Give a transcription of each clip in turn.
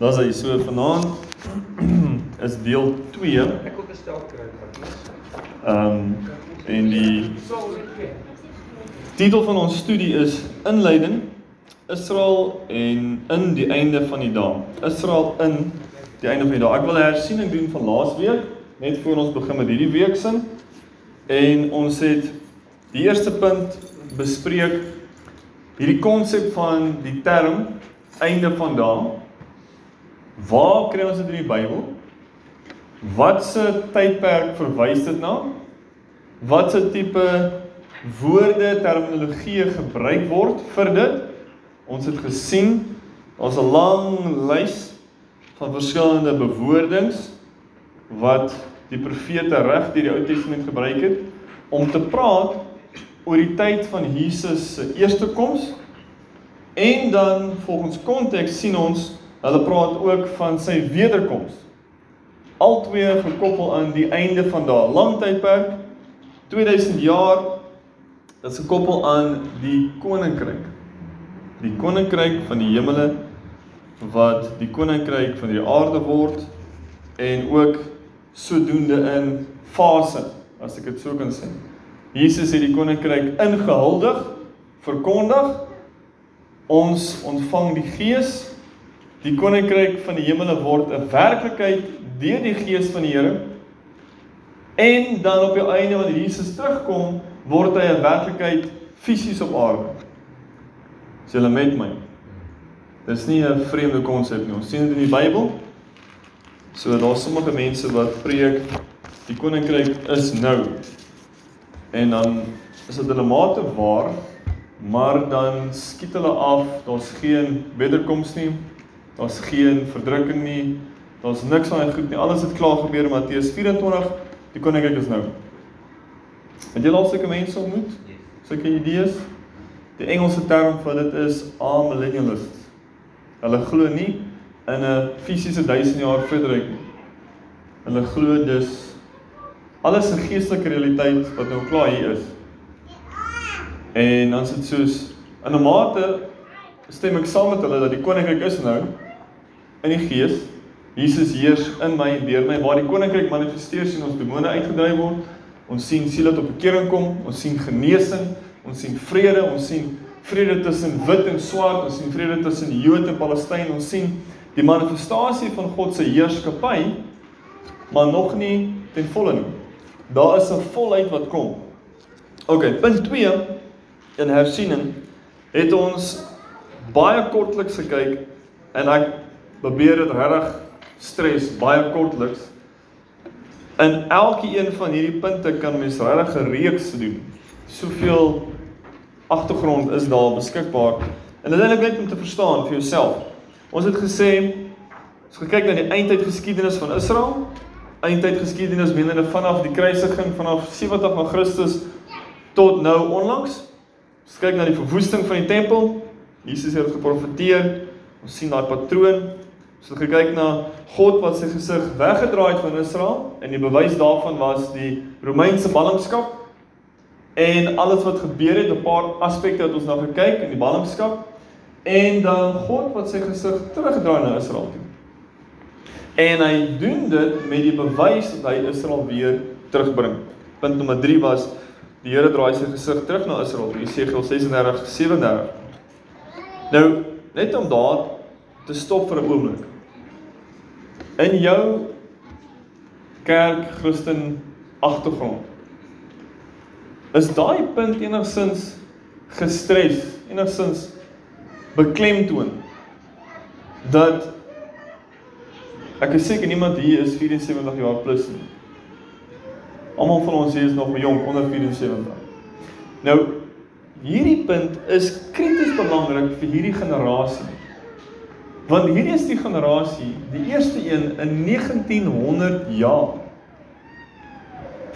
Daar's hy so vanaand is deel 2. Ek wil gestel kry. Ehm um, en die titel van ons studie is Inleiding Israel en in die einde van die dae. Israel in die einde van die dae. Ek wil 'n hersiening doen van laasweek net voor ons begin met hierdie week se. En ons het die eerste punt bespreek hierdie konsep van die term einde van dae. Waar kry ons dit in die Bybel? Wat se tydperk verwys dit na? Wat se tipe woorde, terminologie gebruik word vir dit? Ons het gesien daar's 'n lang lys van verskillende bewoordings wat die profete reg deur die Ou Testament gebruik het om te praat oor die tyd van Jesus se eerste koms en dan volgens konteks sien ons hulle praat ook van sy wederkoms albei gekoppel aan die einde van daai lang tydperk 2000 jaar dit is gekoppel aan die koninkryk. Die koninkryk van die hemele wat die koninkryk van die aarde word en ook sodoende in fase as ek dit so kan sê. Jesus het die koninkryk ingehuldig verkondig. Ons ontvang die gees die koninkryk van die hemele word 'n werklikheid deur die gees van die Here en dan op die einde wanneer Jesus terugkom word hy 'n werklikheid fisies op aarde. Is julle met my? Dis nie 'n vreemde konsep nie. Ons sien dit in die Bybel. So daar's sommige mense wat preek die koninkryk is nou. En dan is dit hulle mate waar, maar dan skiet hulle af, daar's geen wederkoms nie. Daar's geen verdrukking nie. Daar's niks van dit goed nie. Alles het klaar gebeur in Matteus 24. Die koninkryk is nou. Het jy al sulke mense ontmoet? Sulke idees? Die Engelse term vir dit is amillennialists. Hulle glo nie in 'n fisiese 1000 jaar verdruk nie. Hulle glo dus alles 'n geestelike realiteit wat nou klaar hier is. En dan is dit soos in 'n mate stem ek saam met hulle dat die koninkryk is nou in die gees. Jesus heers in my en deur my waar die koninkryk manifesteer sien ons demone uitgedryf word. Ons sien siele tot bekering kom, ons sien genesing, ons sien vrede, ons sien vrede tussen wit en swart, ons sien vrede tussen Jood en Palestyn, ons sien die manifestasie van God se heerskappy, maar nog nie ten volle nie. Daar is 'n volheid wat kom. OK, punt 2 in hersiening het ons baie kortliks gekyk en ek probeer dit regtig stres baie kortliks. In elke een van hierdie punte kan mens regtig 'n reeks doen. Soveel agtergrond is daar beskikbaar. En dit is net om te verstaan vir jouself. Ons het gesê as gekyk na die eindtyd geskiedenis van Israel, eindtyd geskiedenis menende vanaf die kruisiging vanaf 70 na Christus tot nou onlangs. As kyk na die verwoesting van die tempel, Jesus het geprofeteer. Ons sien daai patroon. Het gekyk na God wat sy gesig weggedraai het van Israel en die bewys daarvan was die Romeinse ballingskap en alles wat gebeur het, 'n paar aspekte wat ons nou gekyk in die ballingskap en dan God wat sy gesig terugdraai na Israel toe. En hy doen dit met die bewys dat hy Israel weer terugbring. Punt nommer 3 was die Here draai sy gesig terug na Israel, Jesegiel 36 37. Nou, net om daar te stop vir 'n oomblik. In jou kerk Christen agtergrond is daai punt enigsins gestres, enigsins beklemtoon dat ek is seker niemand hier is 74 jaar plus nie. Almal van ons hier is nog jonk onder 74. Nou hierdie punt is krities belangrik vir hierdie generasie. Want hierdie is die generasie, die eerste een in 1900 jaar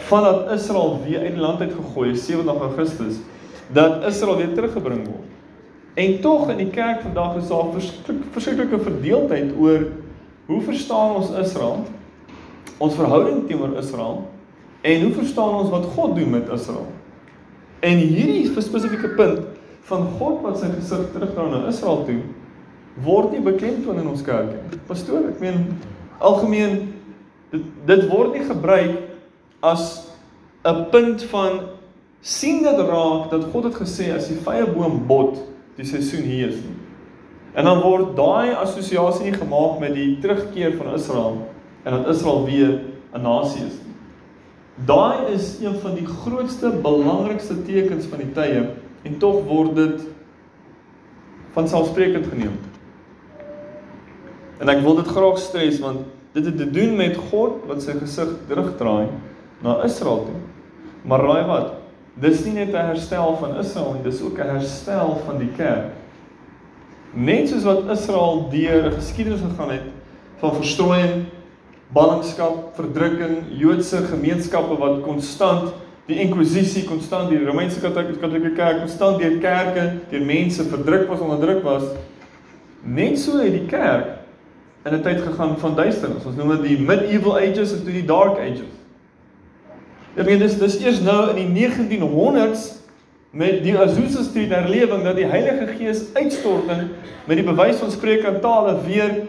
vandat Israel weer uit die land uit gegooi is 70 Augustus dat Israel weer teruggebring word. En tog in die kerk vandag is daar verskriklike verdeeldheid oor hoe verstaan ons Israel? Ons verhouding teenoor Israel en hoe verstaan ons wat God doen met Israel? En hierdie spesifieke punt van God wat sy gesig terugdraai na Israel toe word nie beklemtoon in ons kerk nie. Pastoor, ek meen algemeen dit dit word nie gebruik as 'n punt van sien dit raak dat God het gesê as die vrye boom bot, die seisoen hier is nie. En dan word daai assosiasie nie gemaak met die terugkeer van Israel en dat Israel weer 'n nasie is nie. Daai is een van die grootste belangrikste tekens van die tye en tog word dit van selfsprekend geneem. En ek wil dit graag stres want dit het te doen met God wat sy gesig terugdraai na Israel toe. Maar raai wat? Dis nie net 'n herstel van Israel nie, dis ook 'n herstel van die kerk. Net soos wat Israel deur 'n geskiedenis gegaan het van verstrooiing, ballingskap, verdrukking, Joodse gemeenskappe wat konstant die inkwisisie konstant die Romeinse Katolieke Kerk konstant deur kerke, deur mense verdruk was, onderdruk was. Net so het die kerk in 'n tyd gegaan van duisternis. Ons noem dit die medieval ages en toe die dark ages. Ek meen dis dis eers nou in die 1900s met die Azusa Street herlewing dat die Heilige Gees uitstorting met die bewys van spreek in tale weer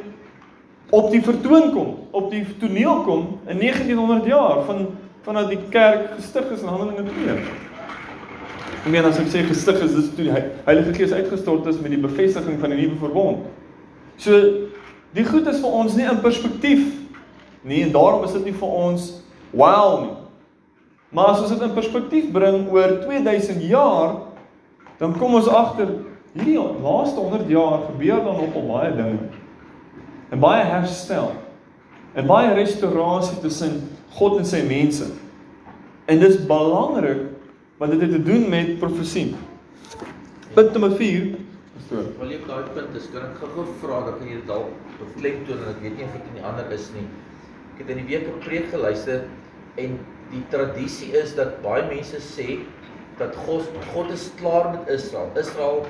op die vertoon kom, op die toneel kom in 1900 jaar van vandat die kerk gestig is in Handelinge 2. Ek meen as ek sê gestig is, dis toe die Heilige Gees uitgestort is met die bevestiging van die nuwe verbond. So die goed is vir ons nie in perspektief nie en daarom is dit nie vir ons wow nie. Maar as ons dit in perspektief bring oor 2000 jaar, dan kom ons agter hierdie laaste 100 jaar gebeur dan nog al baie dinge. En baie herstel. En baie restaurasie tussen God en sy mense. En dis belangrik want dit het te doen met profesie. Punt nommer 4 Pastoor. Wil jy op daai punt is, kan ek gou-gou vra dat jy dit dalk beklemtoon en ek weet nie of dit in die ander is nie. Ek het in die week 'n preek geluister en die tradisie is dat baie mense sê dat God God is klaar met Israel. Israel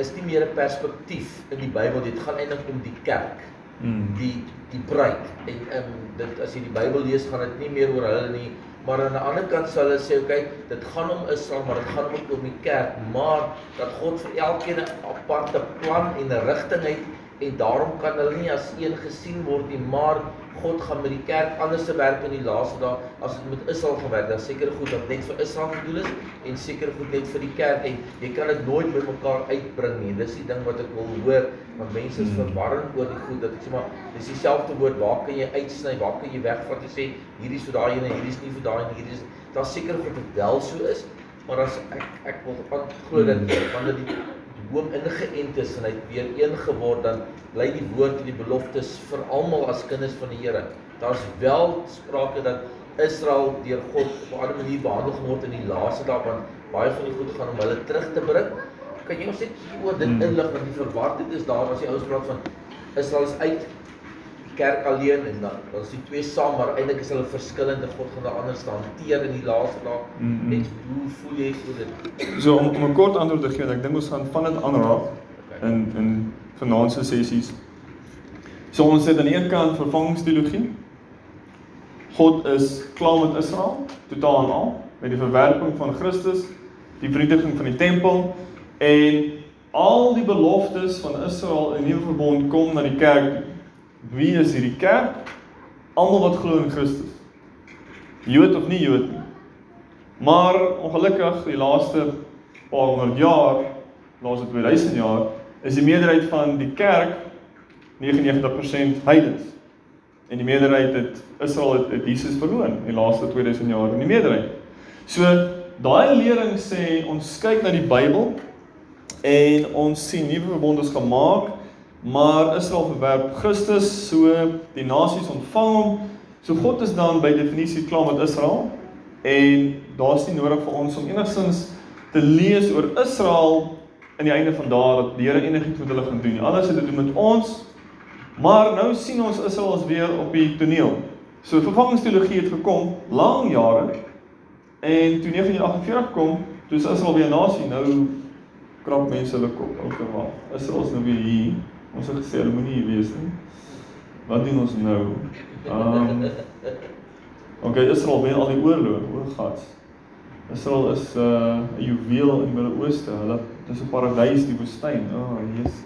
is nie meer 'n perspektief in die Bybel, dit gaan eintlik om die kerk. Mm. Die die bruid en ehm um, dit as jy die Bybel lees gaan dit nie meer oor hulle nie, maar aan die ander kant sal hulle sê, "Oké, dit gaan om Israel, maar dit gaan ook om die kerk, maar dat God vir elkeen 'n aparte plan en 'n rigting het en daarom kan hulle nie as een gesien word nie, maar God gaan met die kerk anders te werk in die laaste dae as dit met Israel gewerk het. Dan seker goed dat net vir Israel gedoen is en seker goed net vir die kerk en jy kan dit nooit by mekaar uitbring nie. Dis die ding wat ek wil hoor want mense is hmm. verwarrend oor die goed dat ek sê maar dis dieselfde woord waar kan jy uitsny, waar kan jy wegvat en sê hierdie is vir daai ene, hierdie is nie vir daai en hierdie is daar seker goed dit wel so is, maar as ek ek wil glo dat hmm. wanneer die boom ingeënt is en hy het weer een geword dan bly die woord en die beloftes vir almal as kinders van die Here. Daar's wel sprake dat Israel deur God op 'n ander manier behandel word in die laaste dae want baie van die goed gaan om hulle terug te bring. Kan jy ons net oor dit hmm. inlig want die verwardheid is daar as die ouens praat van Israel is uit kerk alleen en dan dan is die twee saam maar eintlik is hulle verskillende God gaan daar anders staan teer in die laaste dae mm -hmm. net hoe voel jy oor dit? So om, om 'n kort antwoord te gee ek dink ons gaan van dit aanraak okay. in in vanaand se sessies. So ons het aan die een kant vervangingsteologie. God is klaar met Israel totaal en al met die verwerping van Christus die vernietiging van die tempel en al die beloftes van Israel in die nuwe verbond kom na die kerk Wie is hierdie kerk? Almal wat glo in Christus. Jood of nie Jood nie. Maar ongelukkig die laaste paar honderd jaar, laaste 2000 jaar, is die meerderheid van die kerk 99% heidens. En die meerderheid het Israel het, het Jesus verloon in die laaste 2000 jaar in die meerderheid. So daai lering sê ons kyk na die Bybel en ons sien nuwe verbond is gemaak maar Israel verwerp Christus, so die nasies ontvang hom. So God is dan by definisie klaar met Israel en daar's nie nodig vir ons om enigstens te lees oor Israel in die einde van daardie dat die Here enigiets met hulle gaan doen. Alles het te doen met ons. Maar nou sien ons Israel as weer op die toneel. So vervangingsteologie het gekom lang jare en toe 1948 kom, toe is Israel weer 'n nasie. Nou krap mense hulle kop. Okay, maar Israel is nou weer hier. Ons het gesê hulle moenie hier wees nie. Wat doen ons nou? Ehm um, Okay, Israel wen al die oorlog, o God. Israel is 'n uh, juweel in die Midde-Ooste. Hulle dis 'n paradys die woestyn. O, oh, Jesus.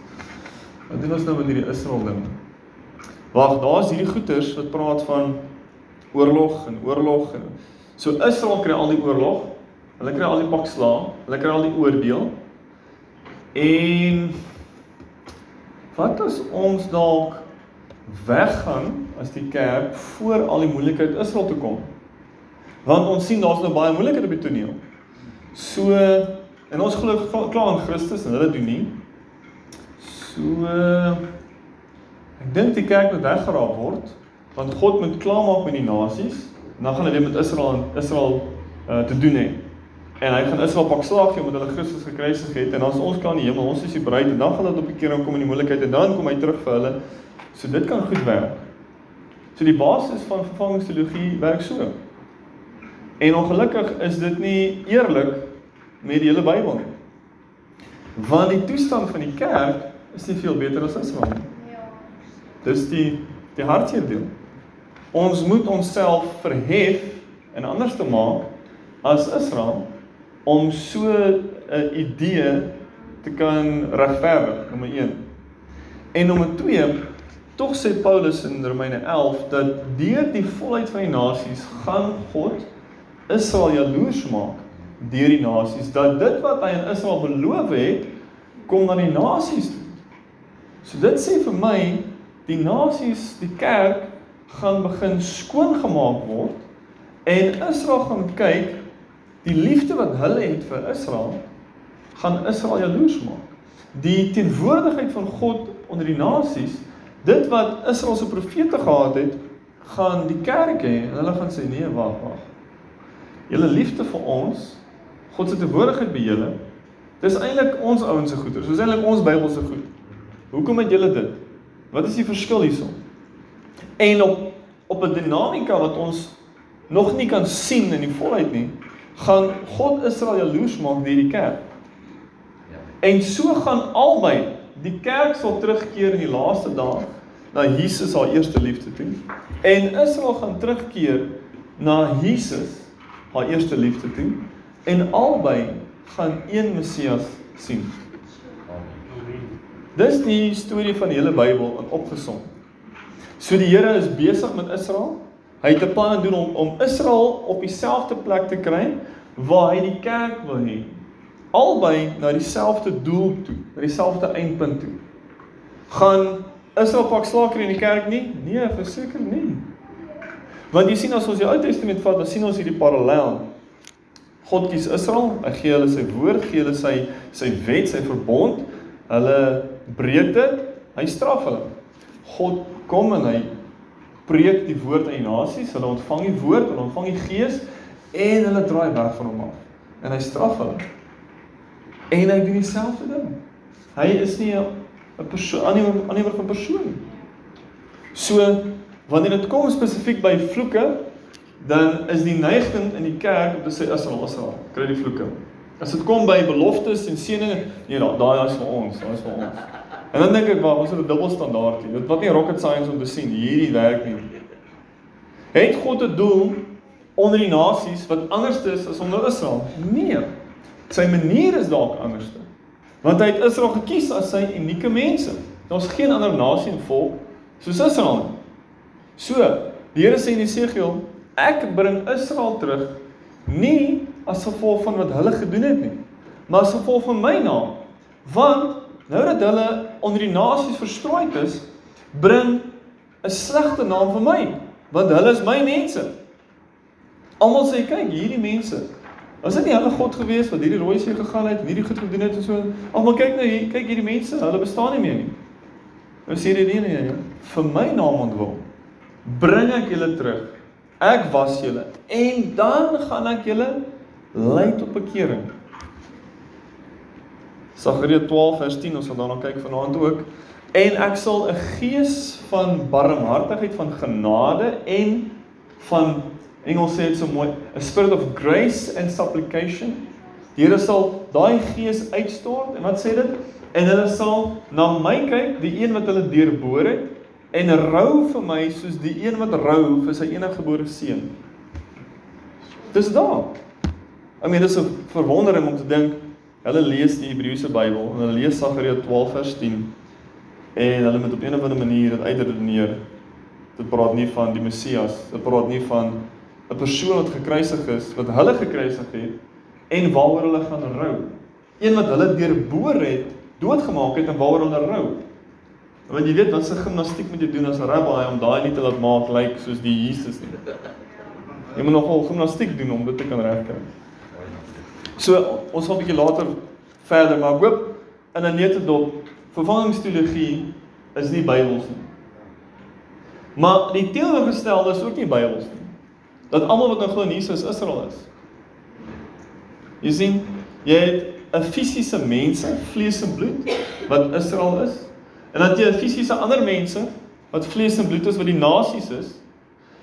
Wat doen ons nou met hierdie Israel ding? Wag, daar's hierdie goeters wat praat van oorlog en oorlog en so Israel kry al die oorlog. Hulle kry al die pak slaag, hulle kry al die oordeel. En wat as ons dalk weggaan as die kerk voor al die moeilikheid Israel toe kom? Want ons sien daar's nou baie moeilikheid op die toneel. So en ons glo klaar in Christus en hulle doen nie. So ek dink die kerk moet weggeraap word want God moet klaarmaak met die nasies en dan gaan hy weer met Israel en Israel uh, te doen hê. En hy gaan Israel pak slaag gee omdat hulle Christus gekruisig het en dan is ons klaar in die hemel, ons is die bruid en dan gaan dit op 'n keer kom in die moeilikheid en dan kom hy terug vir hulle. So dit kan goed werk. So die basis van vervangingsteologie werk so. En ongelukkig is dit nie eerlik met die hele Bybel nie. Want die toestand van die kerk is nie veel beter as Israel nie. Ja. Dis die die hartseer deel. Ons moet onsself verhef en anders te maak as Israel om so 'n idee te kan regverdig, nommer 1. En nommer 2, tog sê Paulus in Romeine 11 dat deur die volheid van die nasies gaan God Israel jaloers maak deur die nasies dat dit wat hy aan Israel beloof het kom na die nasies toe. So dit sê vir my die nasies, die kerk gaan begin skoongemaak word en Israel gaan kyk Die liefde wat hulle het vir Israel gaan Israel jaloers maak. Die teenwoordigheid van God onder die nasies, dit wat Israel se profete gehad het, gaan die kerk hê en hulle gaan sê nee, wag, wag. Julle liefde vir ons, God se teenwoordigheid by julle, dis eintlik ons ouens se goeder. Dis eintlik ons Bybelse goed. Hoekom het julle dit? Wat is die verskil hierson? En op op 'n dinamika wat ons nog nie kan sien in die volheid nie, gaan God Israel jaloers maak deur die kerk. Ja. En so gaan albei die kerk sal terugkeer in die laaste dae na Jesus haar eerste liefde toe en Israel gaan terugkeer na Jesus haar eerste liefde toe en albei gaan een Messias sien. Amen. Dis die storie van die hele Bybel in opgesom. So die Here is besig met Israel Hy het 'n plan doen om om Israel op dieselfde plek te kry waar hy die kerk wil hê. Albei na dieselfde doel toe, na dieselfde eindpunt toe. Gaan Israel pak slaker in die kerk nie? Nee, verseker nie. Want jy sien as ons die Ou Testament vat, dan sien ons hierdie parallel. God kies Israel, hy gee hulle sy woord, gee hulle sy sy wet, sy verbond. Hulle breek dit, hy straf hulle. God kom en hy preek die woord aan die nasies, hulle ontvang die woord, hulle ontvang die gees en hulle draai weg van hom af. En hy straf hulle. En hy doen dieselfde ding. Hy is nie 'n persoon aannemer aannemer van persoon. So wanneer dit kom spesifiek by vloeke, dan is die neiging in die kerk om te sê Israel, Israel, kry die vloeke. As dit kom by beloftes en seëninge, nee, daai is vir ons, daai is vir ons. En dan dink ek, "Wag, ons het 'n dubbelstandaard hier. Dit wat nie rocket science om te sien hierdie werk nie." Het God 'n doel onder die nasies wat anders is as onder Israel? Nee. Sy manier is dalk anders. Want hy het Israel gekies as sy unieke mense. Daar's geen ander nasie en volk soos Israel nie. So, die Here sê in Jesegiel, "Ek bring Israel terug nie as gevolg van wat hulle gedoen het nie, maar as gevolg van my naam." Want Nou dat hulle onder die nasies verstrooid is, bring 'n slegte naam vir my, want hulle is my mense. Almal sê kyk, hierdie mense. Was dit nie hulle God gewees wat hierdie rooi see gegaan het hierdie goed gedoen het en so? Almal kyk nou hier, kyk hierdie mense, hulle bestaan nie meer nie. Nou sê dit nie nee, nee, vir my naam ontwil. Bring ek julle terug. Ek was julle en dan gaan ek julle lei tot bekering. Sagaria 12 vers 10 ons sal daarna kyk vanaand ook. En ek sal 'n gees van barmhartigheid, van genade en van Engels sê dit so mooi, a spirit of grace and supplication. Die Here sal daai gees uitstort en wat sê dit? En hulle sal na my kyk, die een wat hulle deurboor het en rou vir my soos die een wat rou vir sy eniggebore seun. Dis daar. I mean, dis 'n verwondering om te dink Hulle lees die Hebreëse Bybel en hulle lees Sagaria 12 vers 10. en hulle moet op een of ander manier dit uitredeneer. Dit praat nie van die Messias, dit praat nie van 'n persoon wat gekruisig is, wat hulle gekruisig het en waaroor hulle gaan rou. Een wat hulle deurboor het, doodgemaak het en waaroor hulle rou. Want jy weet wat se gimnastiek moet jy doen as 'n rabbi om daai nie te laat maak lyk like, soos die Jesus nie. Jy moet nogal gimnastiek doen om dit te kan regkry. So ons gaan 'n bietjie later verder, maar hoop in 'n netedop vervangingsteologie is nie Bybels nie. Maar die teenoorgestelde is ook nie Bybels nie. Dat almal wat nou glo in Jesus Israel is. Jy sien, jy het 'n fisiese mense, vlees en bloed wat Israel is. En dan jy 'n fisiese ander mense wat vlees en bloed is wat die nasies is.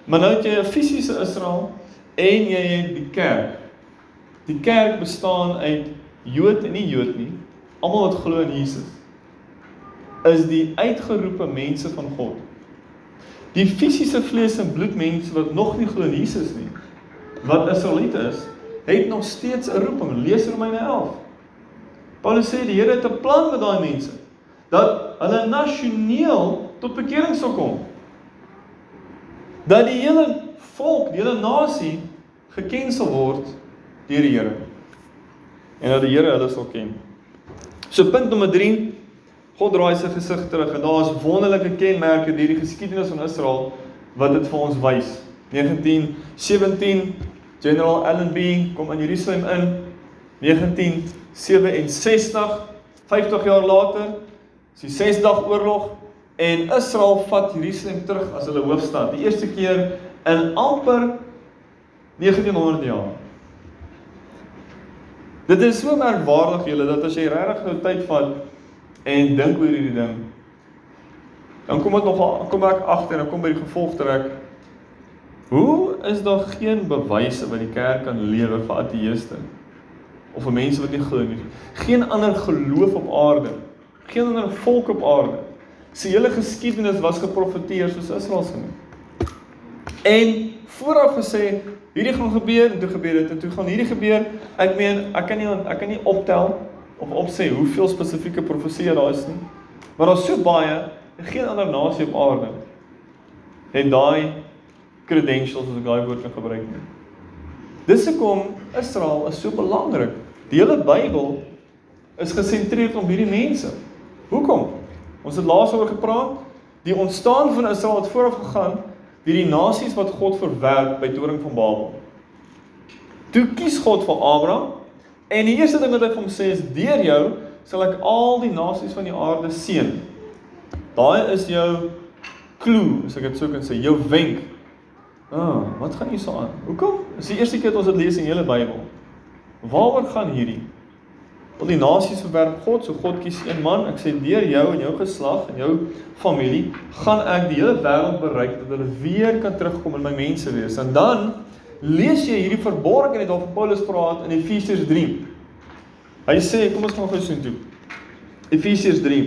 Maar nou het jy 'n fisiese Israel en jy het die kerk. Die kerk bestaan uit Jood en nie Jood nie, almal wat glo in Jesus. Is die uitgeroepe mense van God. Die fisiese vlees en bloed mense wat nog nie glo in Jesus nie, wat Israeliete is, het nog steeds 'n roeping. Lees Romeine 11. Paulus sê die Here het 'n plan met daai mense dat hulle nasioneel tot bekering sal kom. Dat die hele volk, die hele nasie geken sal word deur die Here. En dat die Here hulle sal ken. So punt nommer 3 God draai sy gesig terug en daar is wonderlike kenmerke deur die geskiedenis van Israel wat dit vir ons wys. 1917 General Allenby kom in Jerusalem in 1967 50 jaar later is die 6 dag oorlog en Israel vat Jerusalem terug as hulle hoofstad die eerste keer in amper 1900 jaar Dit is so merkwaardig julle dat as jy regtig nou tyd vat en dink oor hierdie ding dan kom dit nog kom ek agter en dan kom by die gevolg trek Hoe is daar geen bewyse wat die kerk kan lewer vir ateëste of vir mense wat nie glo nie? Geen ander geloof op aarde, geen ander volk op aarde. Sy hele geskiedenis was geprofeteer soos Israel se nie. En vooraf gesê hierdie gaan gebeur en toe gebeur dit en toe gaan hierdie gebeur. Ek meen, ek kan nie ek kan nie optel of opsê hoeveel spesifieke profesieë daar is nie. Maar daar's so baie, geen ander nasie op aarde het daai credentials as ek daai woord kan gebruik nie. Dis hoekom Israel is so belangrik. Die hele Bybel is gesentreer om hierdie mense. Hoekom? Ons het laas oor gepraat. Die ontstaan van Israel het vooraf gegaan deur die nasies wat God verwerp by Toring van Babel. Toe kies God vir Abraham en die eerste ding wat hy vir hom sê is: "Deur jou sal ek al die nasies van die aarde seën." Daai is jou klou, as ek dit sou kan sê, jou wenk Ah, wat gaan hier so aan? Hoekom? Dis die eerste keer wat ons dit lees in die hele Bybel. Waaroor gaan hierdie? Al die nasies verwerp God, so God kies een man. Ek sê deur jou en jou geslag en jou familie gaan ek die hele wêreld bereik dat hulle weer kan terugkom en my mense wees. En dan lees jy hierdie verborgenheid wat Paulus praat in Efesiërs 3. Hy sê, kom ons gaan gou sien toe. Efesiërs 3.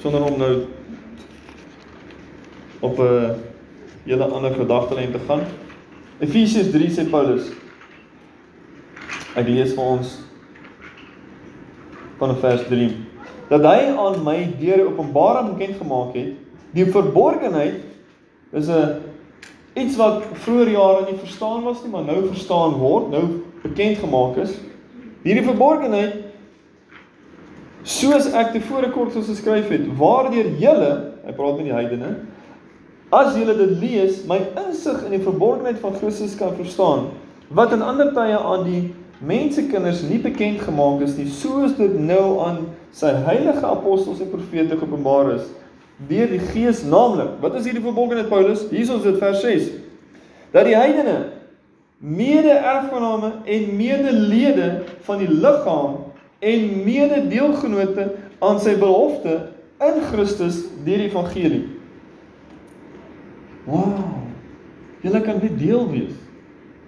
Sonder om nou op 'n uh, julle ander gedagtelyn te gaan. Efesiërs 3 sê Paulus. Ek lees vir ons van vers 3 dat hy aan my deur openbaring bekend gemaak het die verborgenheid is 'n iets wat vroeër jare nie verstaan was nie maar nou verstaan word nou bekend gemaak is. Hierdie verborgenheid soos ek tevore kort geskryf het waardeur julle hy praat met die heidene As julle dit lees, my insig in die verborgenheid van Christus kan verstaan, wat in ander tye aan die mensekinders nie bekend gemaak is nie, soos dit nou aan sy heilige apostels en profete geopenbaar is deur die Gees, naamlik. Wat is hierdie verborgenheid Paulus? Hier is ons dit vers 6. Dat die heidene mede-erfgename en medelede van die liggaam en mede-deelgenote aan sy belofte in Christus deur die evangelie Wow. Julle kan nie deel wees.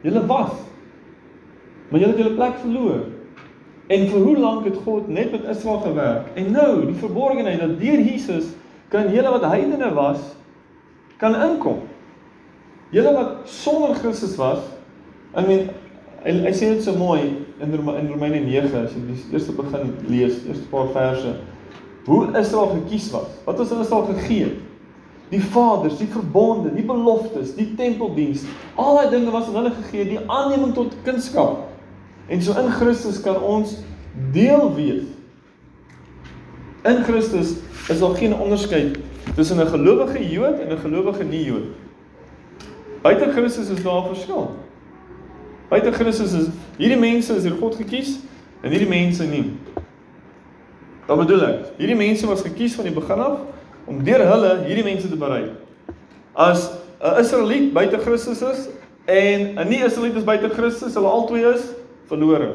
Julle was. Maar julle het julle plek verloor. En vir hoe lank het God net met Israel gewerk? En nou, die verborgenheid dat deur Jesus kan julle wat heidene was kan inkom. Julle wat sonder Christus was, I mean, hy, hy sê dit so mooi in in Romeine 9 as jy die eerste begin lees, eerste paar verse. hoe Israel gekies was. Wat is hulle Israel gegee? Die vaders, die verbonde, die beloftes, die tempeldiens. Al daai dinge was aan hulle gegee, die aanneming tot kindskap. En so in Christus kan ons deel wees. In Christus is daar geen onderskeid tussen 'n gelowige Jood en 'n gelowige nie-Jood. Buite Christus is daar 'n verskil. Buite Christus is hierdie mense is deur God gekies en hierdie mense nie. Wat bedoel ek? Hierdie mense was gekies van die begin af om deur hulle hierdie mense te bereik. As 'n Israeliet buite Christus is en 'n nie-Israeliet is buite Christus, hulle albei is verlore.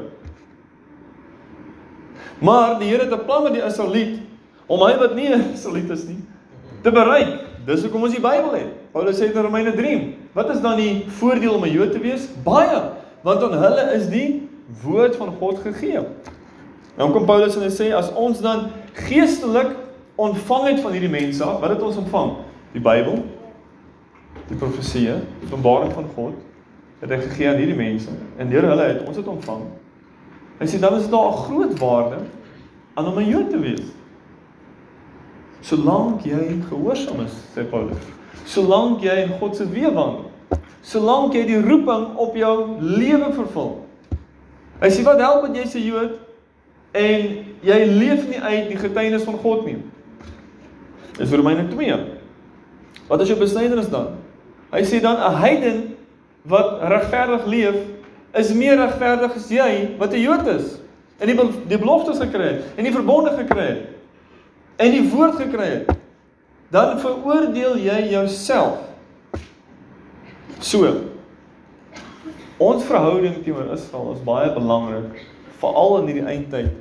Maar die Here het 'n plan met die Israeliet om hy wat nie 'n Israeliet is nie te bereik. Dis hoekom ons die Bybel het. Paulus sê in Romeine 3, wat is dan die voordeel om 'n Jood te wees? Baie, want aan hulle is die woord van God gegee. Nou kom Paulus en hy sê as ons dan geestelik ontvang het van hierdie mense, wat het ons ontvang? Die Bybel, die profeseë, die openbaring van God het hy gegee aan hierdie mense en deur hulle het ons dit ontvang. Hy sê dan is daar 'n groot waarde aan om 'n Jood te wees. Solank jy gehoorsaam is, sê Paulus. Solank jy in God se weë wandel. Solank jy die roeping op jou lewe vervul. Hy sê wat help dit jy's 'n Jood en jy leef nie uit die getuienis van God nie. Dis Romeine 2. Wat is jou besnydenis dan? Hy sê dan 'n heiden wat regverdig leef is meer regverdig as jy wat 'n Jood is en die die beloftes gekry het en die verbonde gekry het en die woord gekry het. Dan veroordeel jy jouself. So. Ons verhouding teenoor Israel is baie belangrik veral in hierdie eindtyd.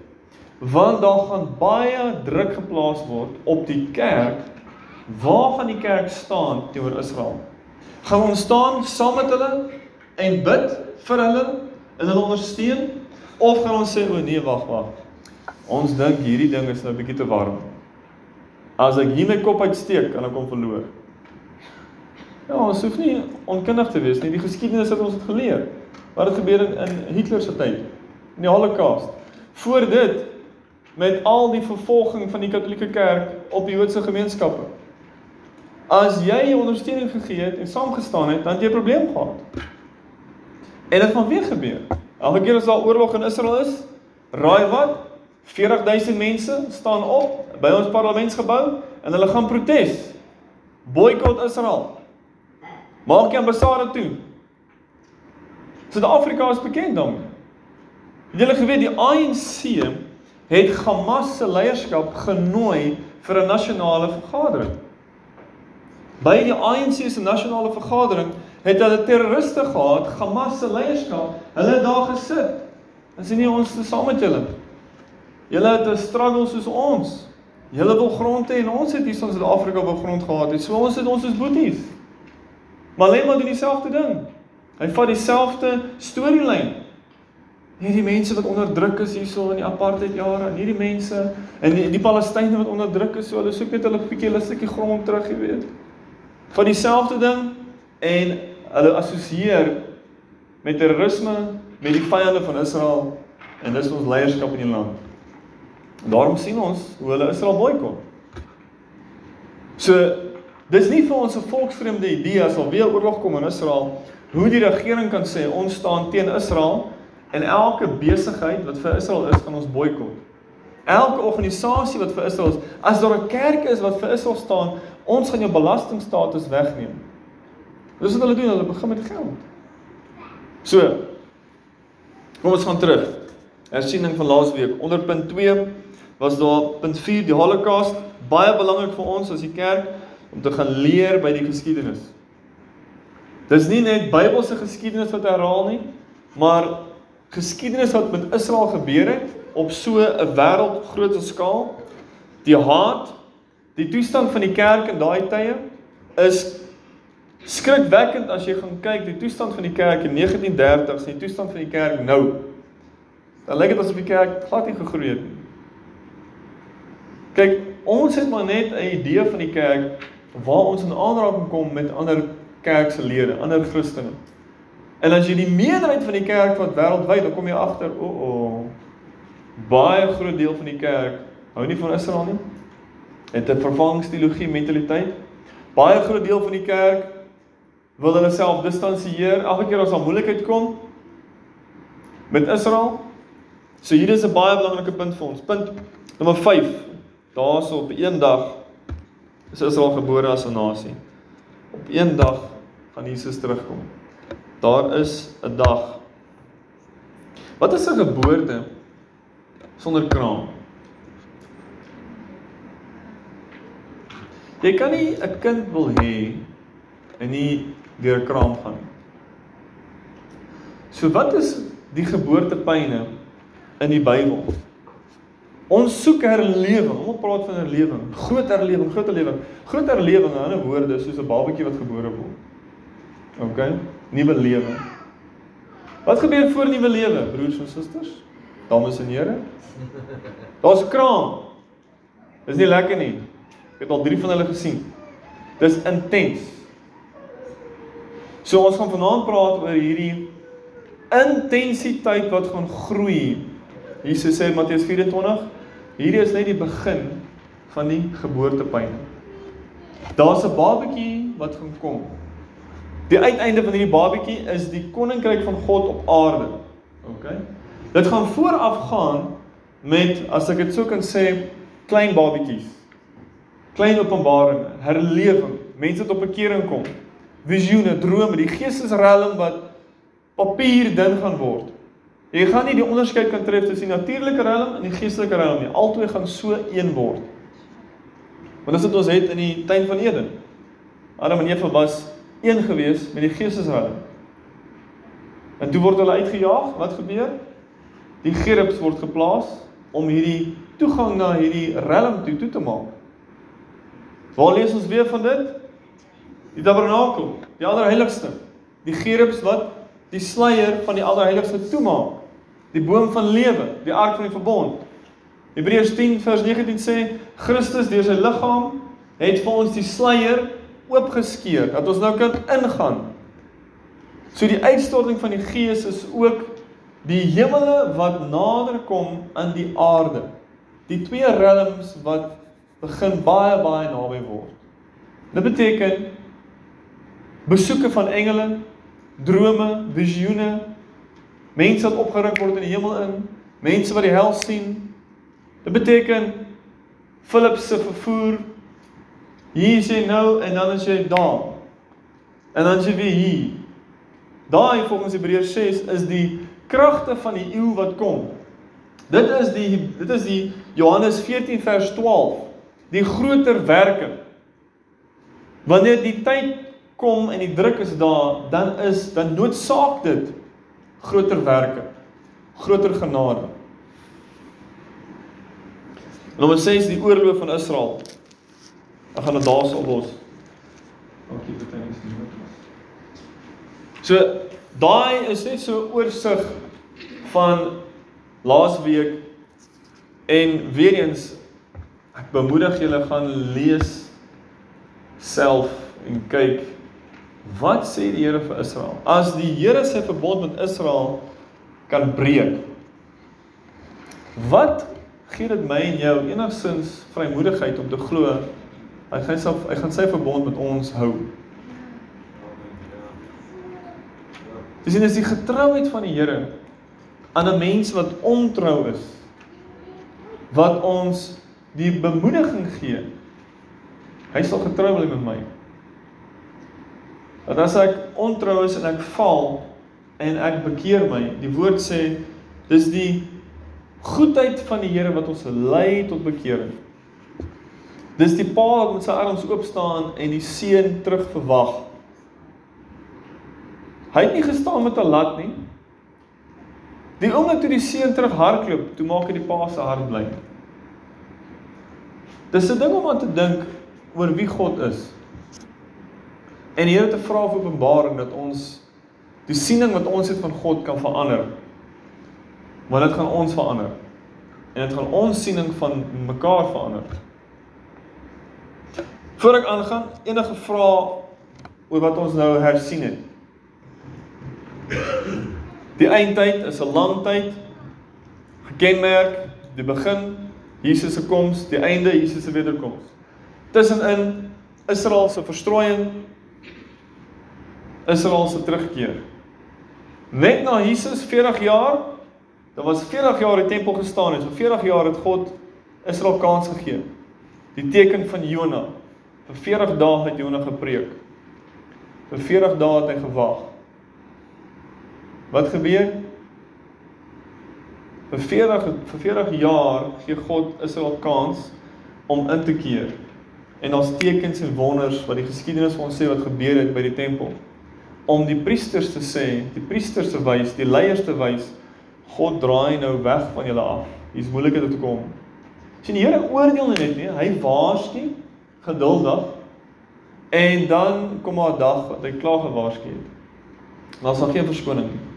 Want daar gaan baie druk geplaas word op die kerk. Waar gaan die kerk staan teenoor Israel? Gaan ons staan saam met hulle en bid vir hulle en hulle ondersteun of gaan ons sê o nee wag wag. Ons dink hierdie ding is nou 'n bietjie te warm. As ek hier my kop uitsteek, kan ek hom verloor. Ja, ons hoef nie onkundig te wees nie. Die geskiedenis het ons dit geleer. Wat het gebeur in, in Hitler se tyd? In die Holocaust. Voor dit met al die vervolging van die Katolieke Kerk op die Joodse gemeenskappe. As jy ondersteuning gegee het en saamgestaan het, dan het jy 'n probleem gehad. En dit gaan weer gebeur. Elke keer as daar oorlog in Israel is, raai wat? 40000 mense staan op by ons parlementsgebou en hulle gaan protes. Boikot Israel. Maak jy ambassade toe. Suid-Afrika is bekend daarmee. Het julle geweet die ANC het Hamas se leierskap genooi vir 'n nasionale vergadering. By die ANC se nasionale vergadering het hulle terroriste gehad, Hamas se leierskap. Hulle het daar gesit. En sê nie ons is saam met julle. Julle het 'n struggle soos ons. Julle wil grond hê en ons het hier in Suid-Afrika wil grond gehad het. So ons het ons is boeties. Maar Lema doen dieselfde ding. Hy vat dieselfde storielyn. Hierdie mense wat onderdruk is hierso in die apartheid jare, en hierdie mense en die, die Palestynë wat onderdruk is, so hulle soek net hulle bietjie hulle stukkie grond terug, jy weet. Van dieselfde ding en hulle assosieer met terrorisme met die vyande van Israel en dis ons leierskap in die land. En daarom sien ons hoe hulle Israel boikot. So dis nie vir ons 'n volksvreemde idee as al weer oorlog kom in Israel hoe die regering kan sê ons staan teen Israel en elke besigheid wat vir Israel is gaan ons boikot. Elke organisasie wat vir Israel is, as daar 'n kerk is wat vir Israel staan, ons gaan jou belastingstatus wegneem. Dis wat hulle doen, hulle begin met geld. So. Kom ons gaan terug. Hersiening van laasweek. Onder punt 2 was daar punt 4 die Holocaust, baie belangrik vir ons as die kerk om te gaan leer by die geskiedenis. Dis nie net Bybelse geskiedenis wat herhaal nie, maar geskiedenis wat met Israel gebeur het op so 'n wêreldgrootte skaal. Die haat, die toestand van die kerk in daai tye is skrikwekkend as jy gaan kyk die toestand van die kerk in 1930s en die toestand van die kerk nou. Dan lyk dit asof die kerk glad nie gegroei het nie. Kyk, ons het maar net 'n idee van die kerk waar ons in aanraking kom met ander kerkse lede, ander Christene. En as jy die meerderheid van die kerk wat wêreldwyd, dan kom jy agter, o, oh, o, oh, baie groot deel van die kerk hou nie van Israel nie. het 'n vervangingsteologie mentaliteit. Baie groot deel van die kerk wil hulle self distansieer elke keer as daar moeilikheid kom met Israel. So hier is 'n baie belangrike punt vir ons. Punt nommer 5. Daarso op een dag is Israel gebore as 'n nasie. Op een dag gaan Jesus terugkom. Daar is 'n dag. Wat is 'n geboorte sonder kraam? Jy kan nie 'n kind wil hê en nie deur kraam gaan. So wat is die geboortepyne in die Bybel? Ons soek herlewing. Ons praat van herlewing, groot herlewing, groot herlewing. Groot herlewing in ander woorde soos 'n babatjie wat gebore word. OK? Nuwe lewe. Wat gebeur voor nuwe lewe, broers en susters? Dames en here. Daar's kraam. Dis nie lekker nie. Ek het al 3 van hulle gesien. Dis intens. So ons gaan vanaand praat oor hierdie intensiteit wat gaan groei. Jesus sê in Matteus 24, hierdie is net die begin van die geboortepyn. Daar's 'n babatjie wat gaan kom. Die uiteinde van hierdie babatjie is die koninkryk van God op aarde. OK? Dit gaan vooraf gaan met as ek dit sou kan sê klein babatjies. Klein openbaringe, herlewing, mense wat op bekering kom visioene, drome, die geestesrelm wat papier ding gaan word. Jy gaan nie die onderskeid kan tref tussen die natuurlike relm en die geestelike relm nie. Albei gaan so een word. Want dis wat ons het in die tuin van Eden. Adam en Eva was een gewees met die geestesrelm. En toe word hulle uitgejaag. Wat gebeur? Die gerubs word geplaas om hierdie toegang na hierdie relm toe toe te maak. Waar lees ons weer van dit? Die tabernakel, die allerheiligste. Die gerubs wat die sluier van die allerheiligste toemaak. Die boom van lewe, die ark van die verbond. Hebreërs 10 vers 19 sê Christus deur sy liggaam het vir ons die sluier oopgeskeur dat ons nou kan ingaan. So die uitstorting van die Gees is ook die hemele wat nader kom aan die aarde. Die twee realms wat begin baie baie naby word. Dit beteken besoeke van engele, drome, visioene, mense wat opgerig word in die hemel in, mense wat die hel sien. Dit beteken Philip se vervoer hier is jy nou en dan is jy daar. En dan is jy weer hier. Daai volgens Hebreërs 6 is die kragte van die eeu wat kom. Dit is die dit is die Johannes 14 vers 12. Die groter werke. Wanneer die tyd kom en die druk is daar, dan is dan noodsaak dit groter werke, groter genade. Nommer 6 die oorlog van Israel. Ek gaan dit daarso los. Dankie vir die nuus. So daai is net so 'n oorsig van laasweek en weer eens ek bemoedig julle gaan lees self en kyk Wat sê die Here vir Israel? As die Here sy verbond met Israel kan breek. Wat gee dit my en jou enigsins vrymoedigheid om te glo hy gaan sy hy gaan sy verbond met ons hou? Dis in is die getrouheid van die Here aan 'n mens wat ontrou is wat ons die bemoediging gee. Hy sal getrou bly met my. Dat as ek ontrou is en ek val en ek bekeer my, die woord sê dis die goedheid van die Here wat ons lei tot bekering. Dis die pa wat met sy arms oop staan en die seun terug verwag. Hy het nie gestaan met 'n lat nie. Die oomblik toe die seun terug hardloop, toe maak hy die pa se hart bly. Dis 'n ding om aan te dink oor wie God is. En Here te vra vir openbaring dat ons die siening wat ons het van God kan verander. Want dit gaan ons verander. En dit gaan ons siening van mekaar verander. Voordat ek aangaan, enige vrae oor wat ons nou hersien het. Die eindtyd is 'n lang tyd gekenmerk, die begin Jesus se koms, die einde Jesus se wederkoms. tussenin Israel se verstrooiing, Israel se terugkeer. Net na Jesus 40 jaar, daar was 40 jaar die tempel gestaan en so 40 jaar het God Israel kans gegee. Die teken van Jona. Vir 40 dae het Jona gepreek. Vir 40 dae het hy gewag. Wat gebeur? Vir 40 vir 40 jaar gee God Israel kans om in te keer. En daar's tekens en wonders wat die geskiedenis vir ons sê wat gebeur het by die tempel. Om die priesters te sê, die priesters te wys, die leiers te wys, God draai nou weg van julle af. Hier's moeilikheid om te kom. Sien die Here oordeel net nie, hy waarsku geduldig. En dan kom daar 'n dag wat hy klaar gewaarsku het. Daar's nog geen verskoning nie.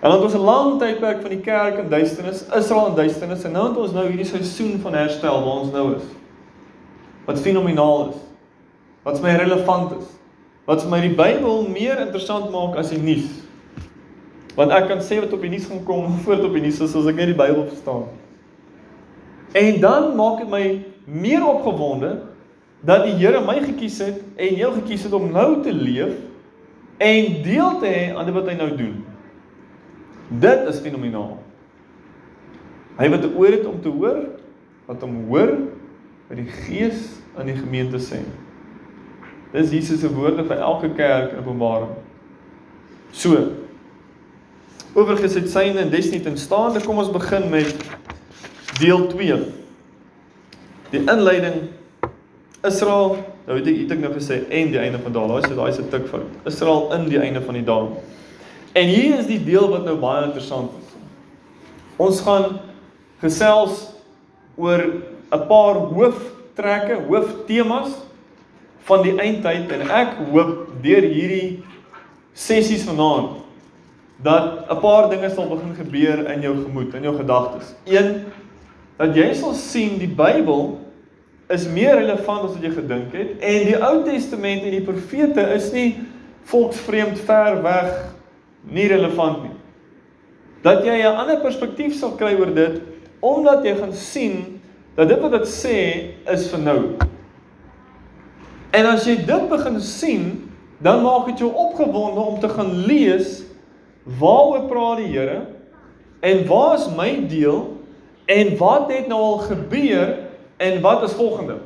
En dan het ons 'n lang tydperk van die kerk in duisternis, Israel in duisternis en nou het ons nou hierdie seisoen van herstel waar ons nou is. Wat fenomenaal is. Wat vir my relevant is. Wat vir my die Bybel meer interessant maak as die nuus. Want ek kan sê wat op die nuus gaan kom voordat op die nuus is as ek net die Bybel verstaan. En dan maak dit my meer opgewonde dat die Here my gekies het en jou gekies het om nou te leef en deel te hê aan dit wat hy nou doen. Dit is fenomenaal. Hy wat 'n oor het om te hoor, wat hom hoor, wat die Gees aan die gemeente sê. Dis Jesus se woorde vir elke kerk in Openbaring. So. Oorgees het syne en des nie in staande. Kom ons begin met deel 2. Die inleiding Israel, nou weet ek, het ek nou gesê en die einde van daai, daai is daai is 'n tik fout. Israel in die einde van die dae. En hier is die deel wat nou baie interessant is. Ons gaan gesels oor 'n paar hooftrekke, hooftemas van die eindtyd en ek hoop deur hierdie sessies vanaand dat 'n paar dinge sal begin gebeur in jou gemoed, in jou gedagtes. 1 dat jy sal sien die Bybel is meer relevant as wat jy gedink het en die Ou Testament en die profete is nie volksvreemd ver weg nie relevant nie. Dat jy 'n ander perspektief sal kry oor dit omdat jy gaan sien dat dit wat dit sê is vir nou. En as jy dit begin sien, dan maak dit jou opgewonde om te gaan lees waaroor praat die Here en waar is my deel en wat het nou al gebeur en wat is volgende?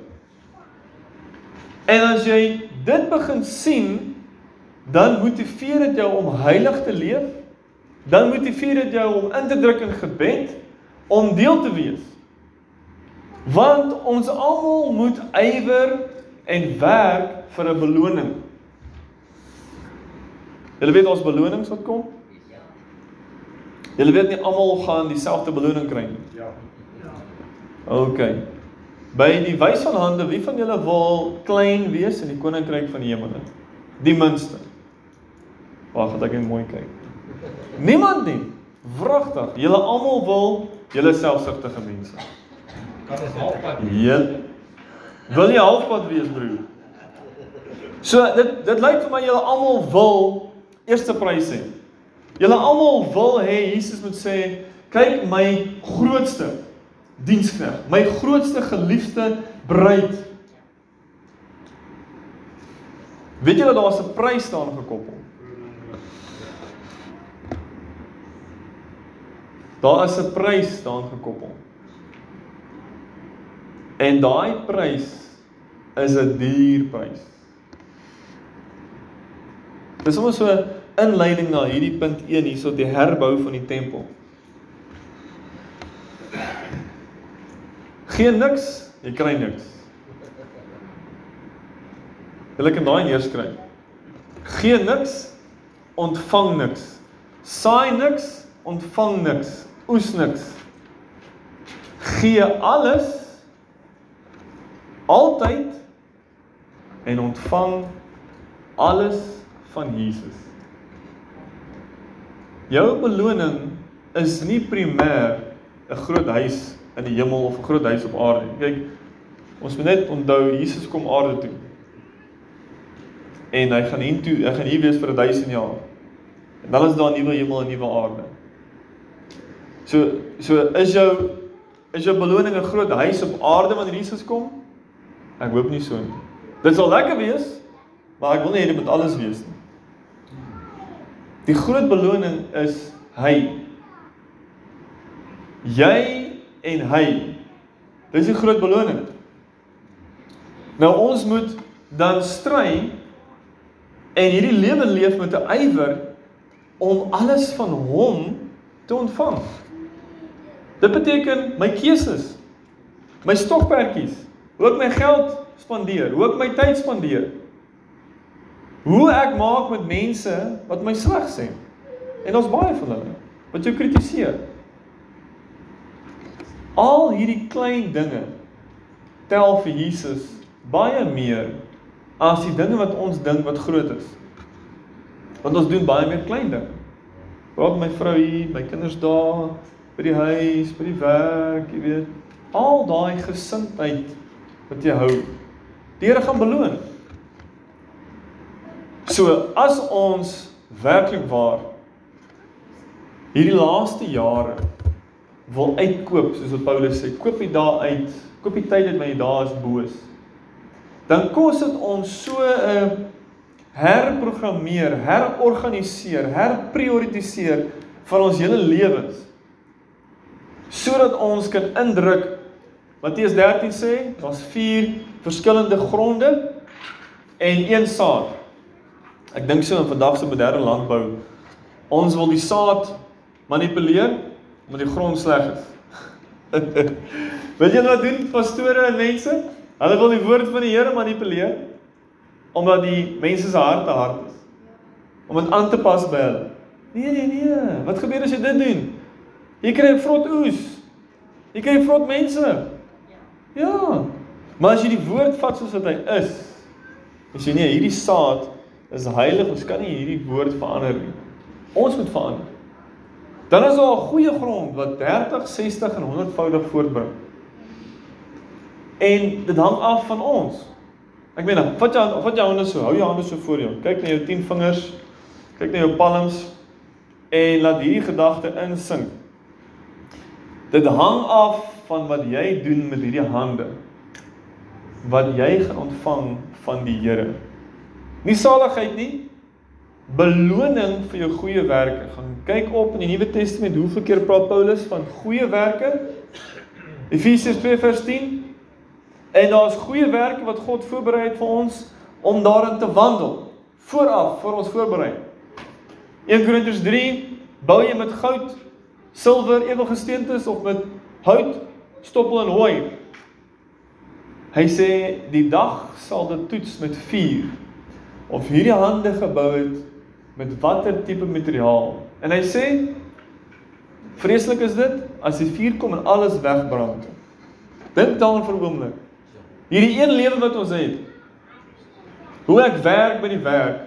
En as jy dit begin sien, dan motiveer dit jou om heilig te leef. Dan motiveer dit jou om in te druk in gebed om deel te wees. Want ons almal moet ywer en werk vir 'n beloning. Julle weet ons belonings wat kom? Julle weet nie almal gaan dieselfde beloning kry nie. Ja. OK. By die wys van hande, wie van julle wil klein wees in die koninkryk van die hemele? Die minste. Wag, dat ek net mooi kyk. Niemand nie. Wragtig. Julle almal wil julle selfsugtige mense. Kan ons halfpad Ja. Wil jy halfpad wees, broer? So dit dit lyk vir my julle almal wil eerste prys hê. Julle almal wil hê Jesus moet sê, kyk my grootste dienskneg, my grootste geliefde bruid. Weet julle daar's 'n prys staan gekoppel? Daar is 'n prys staan gekoppel. En daai prys is 'n duur prys. Dis sommer so 'n inleiding na hierdie punt 1 hierso die herbou van die tempel. Geen niks, jy kry niks. Jy kan daai neerskryf. Geen niks, ontvang niks. Saai niks, ontvang niks. Oes niks. Gee alles altyd en ontvang alles van Jesus. Jou beloning is nie primêr 'n groot huis in die hemel of 'n groot huis op aarde nie. Kyk, ons moet net onthou Jesus kom aarde toe. En hy gaan hier toe, hy gaan hier wees vir 1000 jaar. En dan is daar 'n nuwe hemel en 'n nuwe aarde. So so is jou is jou beloning 'n groot huis op aarde wanneer Jesus kom? Ek hoop nie so nie. Dit sal lekker wees, maar ek wil nie hê dit moet alles wees nie. Die groot beloning is hy. Jy en hy. Dis die groot beloning. Nou ons moet dan stry en hierdie lewe leef met 'n ywer om alles van hom te ontvang. Dit beteken my keuses, my stokperdjies, hoe ek my geld spandeer, hoe ek my tyd spandeer. Hoe ek maak met mense wat my sleg sê. En ons baie van hulle wat jou kritiseer. Al hierdie klein dinge tel vir Jesus baie meer as die dinge wat ons dink wat groot is. Want ons doen baie meer klein dinge. Praat met my vrou hier, my kinders daar, by die huis, by die werk, jy weet, al daai gesindheid wat jy hou. Die Here gaan beloon. So as ons werklik waar hierdie laaste jare wil uitkoop soos wat Paulus sê, koop die dae uit, koop die tyd uit my dae is boos. Dan kos dit ons so 'n uh, herprogrammeer, herorganiseer, herprioritiseer van ons hele lewens sodat ons kan indruk Matteus 13 sê, daar's 4 verskillende gronde en een saad. Ek dink so in vandag se moderne landbou, ons wil die saad manipuleer omdat die grond sleg is. Weet julle wat doen pastore en mense? Hulle wil die woord van die Here manipuleer omdat die mense se harte hard is. Om dit aan te pas by hulle. Nee nee nee, wat gebeur as jy dit doen? Jy kry 'n vrot oes. Jy kry vrot mense. Ja. Maar as jy die woord vat soos wat hy is, as jy nee, hierdie saad is heilig, ons kan nie hierdie woord verander nie. Ons moet verander. Dan is daar 'n goeie grond wat 30, 60 en 100voudig voortbring. En dit hang af van ons. Ek meen, vat jou vat jou hande so, hou jou hande so voor jou. Kyk na jou 10 vingers. Kyk na jou palms en laat hierdie gedagte insink. Dit hang af van wat jy doen met hierdie hande. Wat jy gaan ontvang van die Here. Nie saligheid nie, beloning vir jou goeie werke. Gaan kyk op in die Nuwe Testament hoeveel keer praat Paulus van goeie werke? Efesiërs 2:10 En daar's goeie werke wat God voorberei het vir ons om daarin te wandel. Vooraf vir ons voorberei. 1 Korintiërs 3 bou jy met goud, silwer, edelgesteentes of met hout, stoppel en hooi. Hy sê die dag sal dit toets met vuur of hierdie hande gebou het met watter tipe materiaal. En hy sê vreeslik is dit as die vuur kom en alles wegbrand. Dink daaraan vir 'n oomblik. Hierdie een lewe wat ons het. Hoe ek werk by die werk.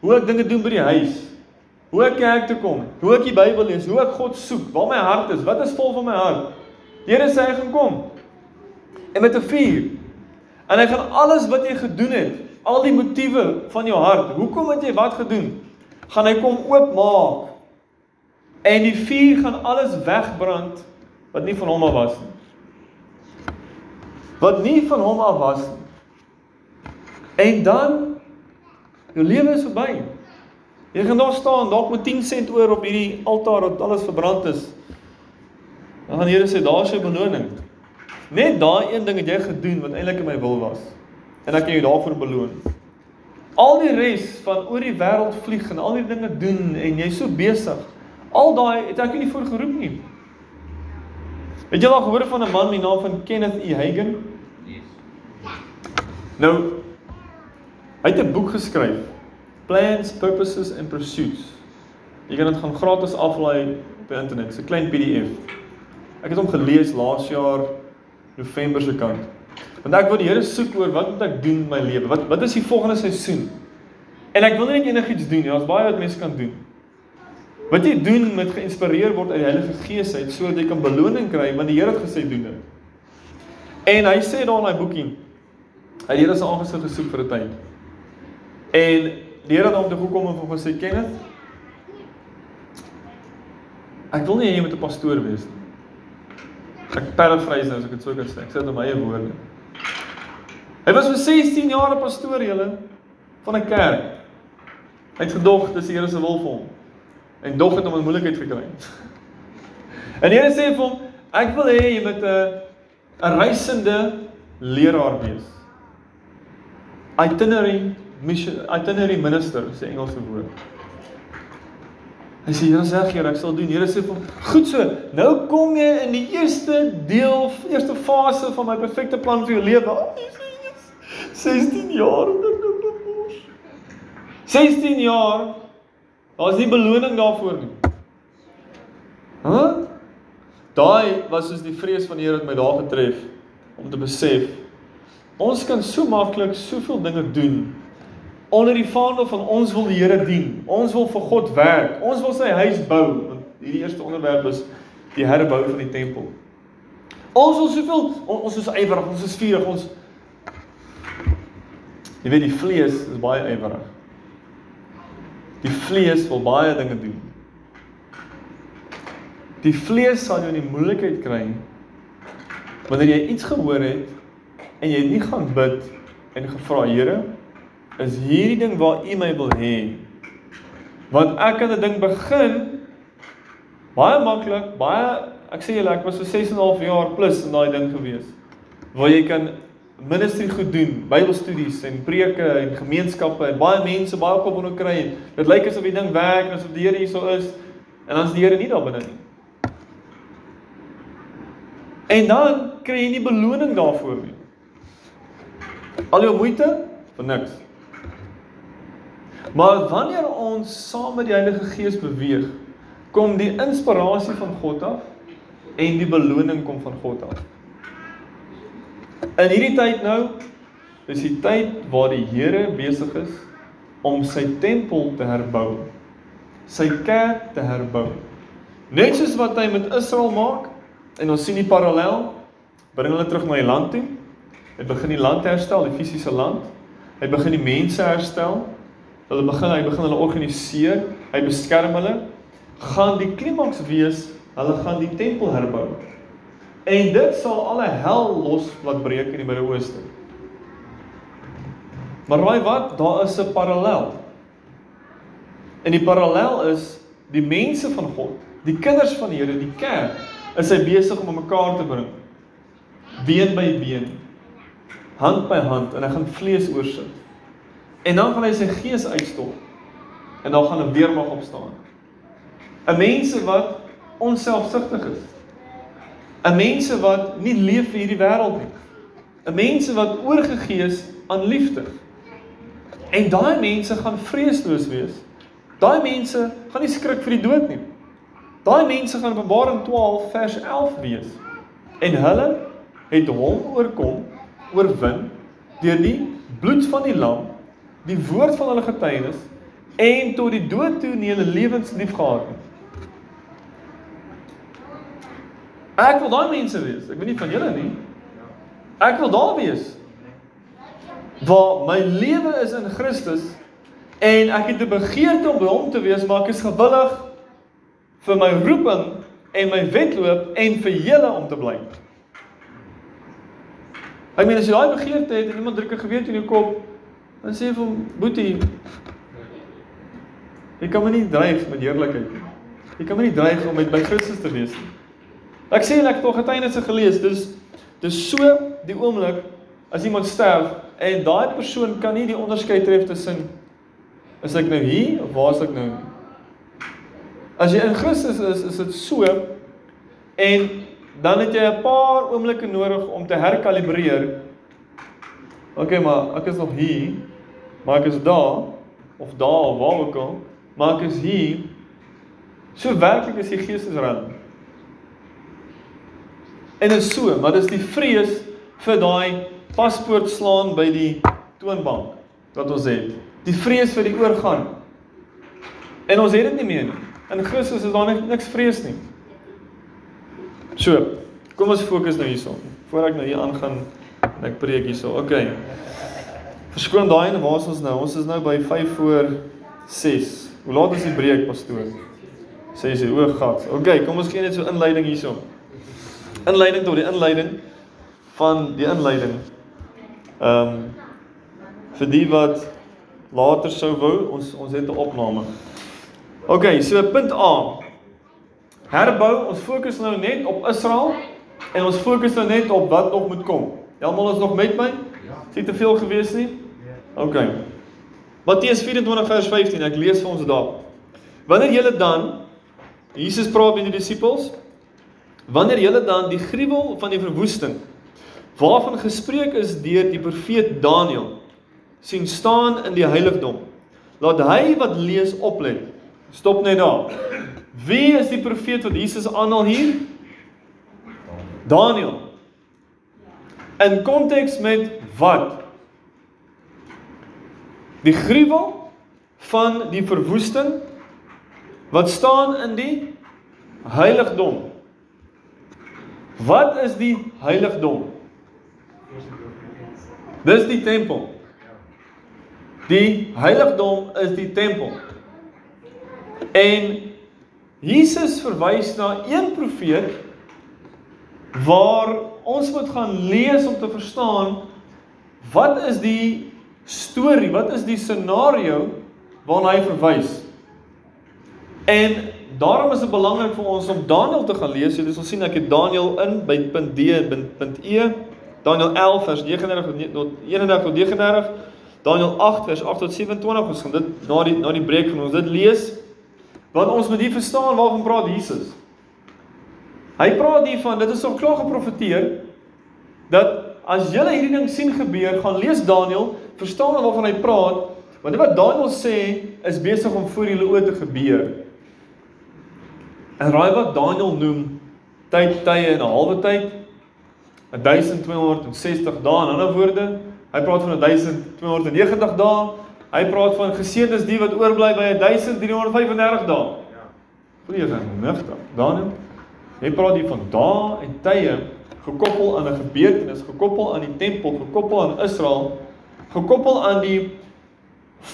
Hoe ek dinge doen by die huis. Hoe ek kerk toe kom. Hoe ek die Bybel lees, hoe ek God soek, waar my hart is, wat is vol van my hart. Die Here sê hy gaan kom. En met 'n vuur. En hy gaan alles wat jy gedoen het, al die motiewe van jou hart, hoekom het jy wat gedoen? Gaan hy kom oopmaak. En die vuur gaan alles wegbrand wat nie van hom af was nie wat nie van hom af was nie. En dan jou lewe is verby. Jy gaan daar staan dalk met 10 sent oor op hierdie altaar wat alles verbrand is. Dan gaan die Here sê daar's jou beloning. Net daai een ding het jy gedoen wat eintlik in my wil was. En ek kan jou daarvoor beloon. Al die res van oor die wêreld vlieg en al die dinge doen en jy's so besig. Al daai het ek nie voor geroep nie. Het jy al gehoor van 'n man met die naam van Kenneth E. Hagin? Nou hy het 'n boek geskryf, Plans, Purposes and Pursuits. Jy kan dit gaan gratis aflaai op die internet, 'n klein PDF. Ek het hom gelees laas jaar November se kant. Want ek wil die Here soek oor wat moet ek doen in my lewe? Wat wat is die volgende seisoen? En ek wil nie net enigiets doen nie, daar's baie wat mense kan doen. Wat jy doen met geïnspireer word uit die Heilige Gees uit sodat jy kan beloning kry want die Here het gesê doen dit. En hy sê daar in daai boekie Hy het Here se aangesig gesoek vir 'n tyd. En die Here het hom toe gekom en hom gesê Kenneth Ek wil nie hê jy moet 'n pastoor wees nie. Ek paraphrase nou as ek dit sou kan sê. Ek sê dit in my eie woorde. Hy was vir 16 jaar 'n pastoor julle van 'n kerk. Hy het gedog dis die Here se wil vir hom. En dog het hom in moeilikheid gekry. En die Here sê vir hom, ek wil hê jy moet 'n 'n reisende leraar wees. Itinerary mission itinerary minister sê Engelse woord. Hy sê Here sê Here ek sal doen. Here sê vir goed so. Nou kom jy in die eerste deel, eerste fase van my perfekte plan vir jou lewe. Oh, 16 jaar te doen. 16 jaar. Daar's nie beloning daarvoor nie. Hæ? Huh? Daai was soos die vrees van die Here wat my daar getref om te besef ons kan so maklik soveel dinge doen onder die vaandel van ons wil die Here dien. Ons wil vir God werk. Ons wil sy huis bou. Want hierdie eerste onderwerp is die herbou van die tempel. Ons wil soveel on, ons is ywerig, ons is vurig, ons Jy weet die vlees is baie ywerig. Die vlees wil baie dinge doen. Die vlees sal jou in die moeilikheid kry wanneer jy iets gehoor het en jy het nie gaan bid en gevra Here, is hierdie ding waar U my wil hê? Want ek kan 'n ding begin baie maklik, baie ek sê julle ek was so 6 en 'n half jaar plus in daai ding gewees. Waar jy kan ministry goed doen, Bybelstudies en preke en gemeenskappe en baie mense baie op onder kry. Dit lyk asof die ding werk en asof die Here hierso is en dan is die Here nie daar binne nie. En dan kry jy nie beloning daarvoor nie. Al jou moeite vir niks. Maar wanneer ons saam met die Heilige Gees beweeg, kom die inspirasie van God af en die beloning kom van God af. In hierdie tyd nou is die tyd waar die Here besig is om sy tempel te herbou. Sy kerk te herbou. Net soos wat hy met Israel maak en ons sien die parallel, bring hulle terug na die land toe. Hy begin die land herstel, die fisiese land. Hy begin die mense herstel. Hulle begin hy begin hulle organiseer, hy beskerm hulle. Gaan die klimaks wees, hulle gaan die tempel herbou. En dit sal alle hel los laat breek in die Midde-Ooste. Maar raai wat? Daar is 'n parallel. En die parallel is die mense van God, die kinders van die Here, die kerk, is hy besig om mekaar te bring. Been by been. Hand by hand en hy gaan vlees oorsit. En dan gaan hy sy gees uitstort. En dan gaan 'n weermag opstaan. 'n Mense wat onselfsugtig is. 'n Mense wat nie leef vir hierdie wêreld nie. 'n Mense wat oorgegee is aan liefde. En daai mense gaan vreesloos wees. Daai mense gaan nie skrik vir die dood nie. Daai mense gaan Openbaring 12 vers 11 wees. En hulle het hom oorkom, oorwin deur die bloed van die lam, die woord van hulle getuienis en tot die dood toe nie hulle lewens lief gehad nie. Ek wil daai mense wees. Ek weet nie van julle nie. Ek wil daar wees. Waar my lewe is in Christus en ek het 'n begeerte om by hom te wees, maar ek is gewillig vir my roeping en my wedloop en vir julle om te bly. Ek meen as jy daai begeerte het en iemand druk 'n gewete in jou kop, dan sê jy vir hom, "Boetie, jy kan my nie dreig met heerlikheid nie. Jy kan my nie dreig om met my Christus te wees nie." Ek sê ek het tog getuienisse gelees. Dis dis so die oomblik as iemand sterf en daai persoon kan nie die onderskeid tref tussen is ek nou hier of waar is ek nou? As jy in Christus is, is dit so en dan het jy 'n paar oomblikke nodig om te herkalibreer. OK, maar ek is nog hier, maar ek is daar of daar of waar ook al, maar ek is hier. So werklik is die geestesrand. En dit is so, maar dis die vrees vir daai paspoort slaan by die toonbank wat ons het. Die vrees vir die oorgang. En ons het dit nie meer nie. In Christus is daar niks vrees nie. So, kom ons fokus nou hierson. Voordat ek nou hier aangaan en ek preek hierso. OK. Verskoon daai en waar is ons nou? Ons is nou by 5 voor 6. Hoe laat is die breek, pastoor? 6 uur. O, gat. OK, kom ons gee net so inleiding hierson inleiding tot die inleiding van die inleiding. Ehm um, vir die wat later sou wou, ons ons het 'n opname. OK, so punt A. Herbou, ons fokus nou net op Israel en ons fokus nou net op wat nog moet kom. Almal is nog met my? Ja. Is dit te veel gewees nie? OK. Matteus 24 vers 15, ek lees vir ons daar. Wanneer julle dan Jesus praat met die disippels, wanneer julle dan die gruwel van die verwoesting waarvan gespreek is deur die profeet Daniël sien staan in die heiligdom. Laat hy wat lees oplet. Stop net daar. Wie is die profeet wat Jesus aanhaal hier? Daniël. In konteks met wat? Die gruwel van die verwoesting wat staan in die heiligdom. Wat is die heiligdom? Dis die tempel. Die heiligdom is die tempel. En Jesus verwys na een profeet waar ons moet gaan lees om te verstaan wat is die storie, wat is die scenario waarna hy verwys. En daarom is dit belangrik vir ons om Daniël te gaan lees. Jy sal sien ek het Daniël in by punt D en punt E. Daniël 11 vers 39 tot 31 tot 39. Daniël 8 vers 8 tot 27. Ons gaan dit na die na die breek van ons dit lees. Want ons moet hier verstaan waarvan praat Jesus. Hy praat hier van dit is al klaar geprofeteer dat as jy hierdie ding sien gebeur, gaan lees Daniël, verstaan waarvan hy praat, want wat Daniël sê is besig om voor julle oë te gebeur. En raai wat Daniël noem tyd tye en 'n halwe tyd? 1260 dae in ander woorde hy praat van 1290 dae. Hy praat van geseënd is die wat oorbly by 1335 dae. Ja. Goeie genigtig Daniel hy praat hier van dae en tye gekoppel aan 'n gebeurtenis gekoppel aan die tempel gekoppel aan Israel gekoppel aan die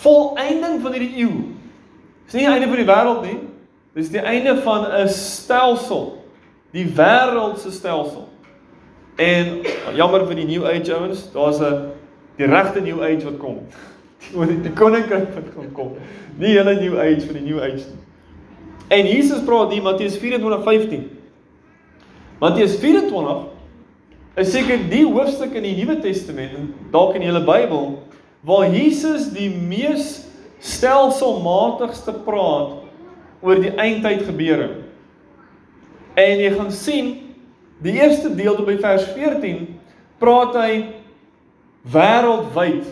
volëinding van hierdie eeu dis nie die einde van die wêreld nie dis die einde van 'n stelsel die wêreld se stelsel En jammer vir die new age ouens, daar's 'n die regte new age wat kom. Oor die, die koninkryk wat gaan kom. Nie hulle new age vir die new age nie. En Jesus praat hier Matteus 24:15. Matteus 24 is seker die hoofstuk in die Nuwe Testament en dalk in die hele Bybel waar Jesus die mees stelselmatigste praat oor die eindtyd gebeure. En jy gaan sien Die eerste deel tot by vers 14 praat hy wêreldwyd